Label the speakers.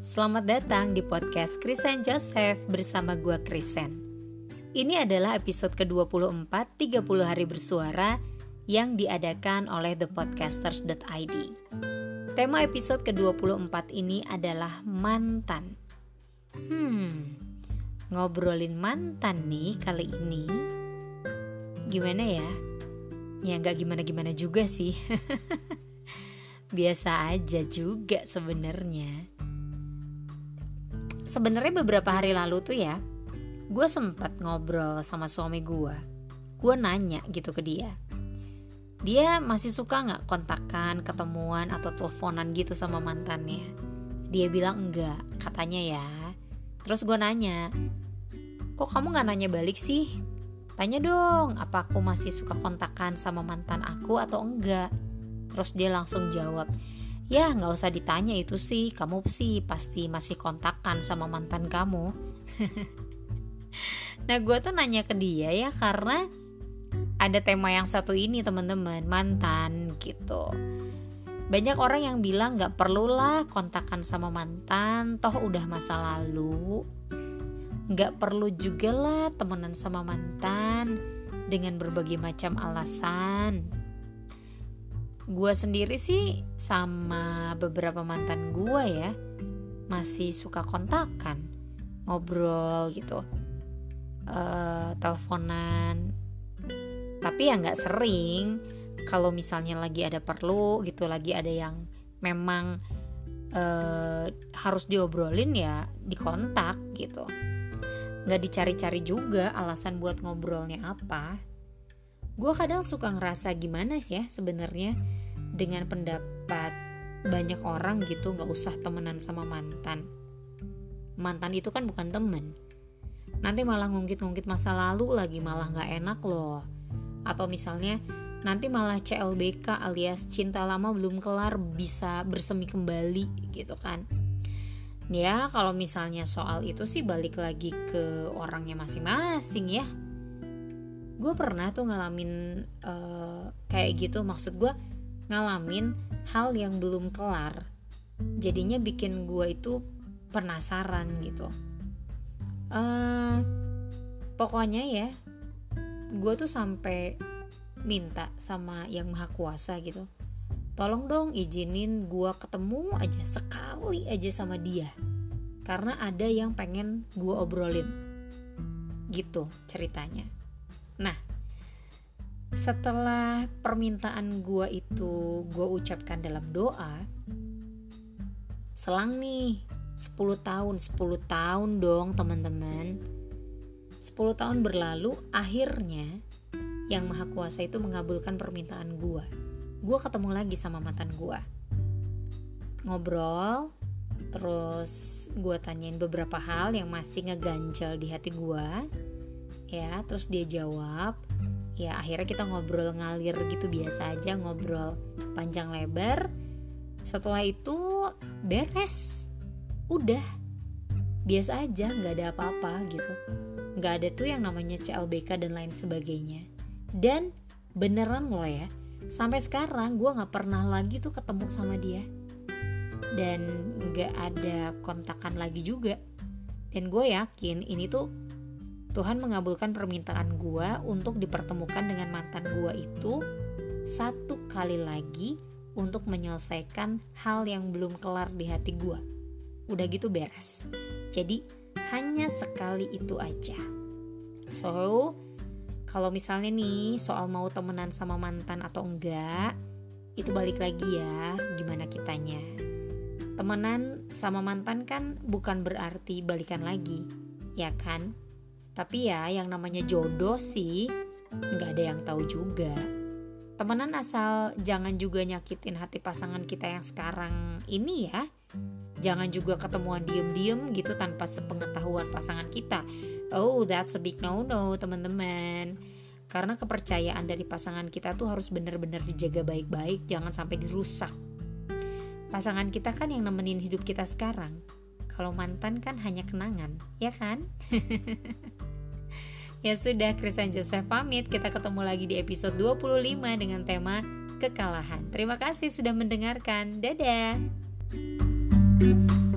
Speaker 1: Selamat datang di podcast Krisen Joseph bersama gua Krisen. Ini adalah episode ke-24 30 hari bersuara yang diadakan oleh thepodcasters.id. Tema episode ke-24 ini adalah mantan. Hmm, ngobrolin mantan nih kali ini. Gimana ya? Ya nggak gimana-gimana juga sih. Biasa aja juga sebenarnya. Sebenarnya beberapa hari lalu tuh ya, gue sempat ngobrol sama suami gue. Gue nanya gitu ke dia dia masih suka nggak kontakan, ketemuan atau teleponan gitu sama mantannya? Dia bilang enggak, katanya ya. Terus gue nanya, kok kamu nggak nanya balik sih? Tanya dong, apa aku masih suka kontakan sama mantan aku atau enggak? Terus dia langsung jawab, ya nggak usah ditanya itu sih, kamu sih pasti masih kontakan sama mantan kamu. nah gue tuh nanya ke dia ya karena ada tema yang satu ini teman-teman mantan gitu. Banyak orang yang bilang nggak perlulah kontakan sama mantan. Toh udah masa lalu. Nggak perlu juga lah temenan sama mantan dengan berbagai macam alasan gue sendiri sih sama beberapa mantan gue ya masih suka kontakan ngobrol gitu uh, teleponan. Tapi ya nggak sering. Kalau misalnya lagi ada perlu gitu lagi ada yang memang uh, harus diobrolin ya dikontak gitu. Nggak dicari-cari juga alasan buat ngobrolnya apa gue kadang suka ngerasa gimana sih ya sebenarnya dengan pendapat banyak orang gitu nggak usah temenan sama mantan. Mantan itu kan bukan temen. Nanti malah ngungkit-ngungkit masa lalu lagi malah nggak enak loh. Atau misalnya nanti malah CLBK alias cinta lama belum kelar bisa bersemi kembali gitu kan. Ya kalau misalnya soal itu sih balik lagi ke orangnya masing-masing ya gue pernah tuh ngalamin uh, kayak gitu. Maksud gue ngalamin hal yang belum kelar jadinya bikin gue itu penasaran gitu. Uh, pokoknya ya gue tuh sampai minta sama yang maha kuasa gitu tolong dong izinin gue ketemu aja sekali aja sama dia karena ada yang pengen gue obrolin. Gitu ceritanya nah setelah permintaan gue itu gue ucapkan dalam doa selang nih 10 tahun 10 tahun dong teman-teman 10 tahun berlalu, akhirnya yang maha kuasa itu mengabulkan permintaan gue. Gue ketemu lagi sama mantan gue. Ngobrol, terus gue tanyain beberapa hal yang masih ngeganjal di hati gue. Ya, terus dia jawab. Ya, akhirnya kita ngobrol ngalir gitu biasa aja, ngobrol panjang lebar. Setelah itu beres. Udah. Biasa aja, nggak ada apa-apa gitu nggak ada tuh yang namanya CLBK dan lain sebagainya dan beneran loh ya sampai sekarang gue nggak pernah lagi tuh ketemu sama dia dan nggak ada kontakan lagi juga dan gue yakin ini tuh Tuhan mengabulkan permintaan gue untuk dipertemukan dengan mantan gue itu satu kali lagi untuk menyelesaikan hal yang belum kelar di hati gue. Udah gitu beres. Jadi hanya sekali itu aja. So, kalau misalnya nih soal mau temenan sama mantan atau enggak, itu balik lagi ya, gimana kitanya. Temenan sama mantan kan bukan berarti balikan lagi, ya kan? Tapi ya yang namanya jodoh sih nggak ada yang tahu juga. Temenan asal jangan juga nyakitin hati pasangan kita yang sekarang ini ya Jangan juga ketemuan diem-diem gitu tanpa sepengetahuan pasangan kita. Oh, that's a big no-no, teman-teman. Karena kepercayaan dari pasangan kita tuh harus benar-benar dijaga baik-baik, jangan sampai dirusak. Pasangan kita kan yang nemenin hidup kita sekarang. Kalau mantan kan hanya kenangan, ya kan? ya sudah, Krisan Joseph pamit. Kita ketemu lagi di episode 25 dengan tema kekalahan. Terima kasih sudah mendengarkan. Dadah. thank you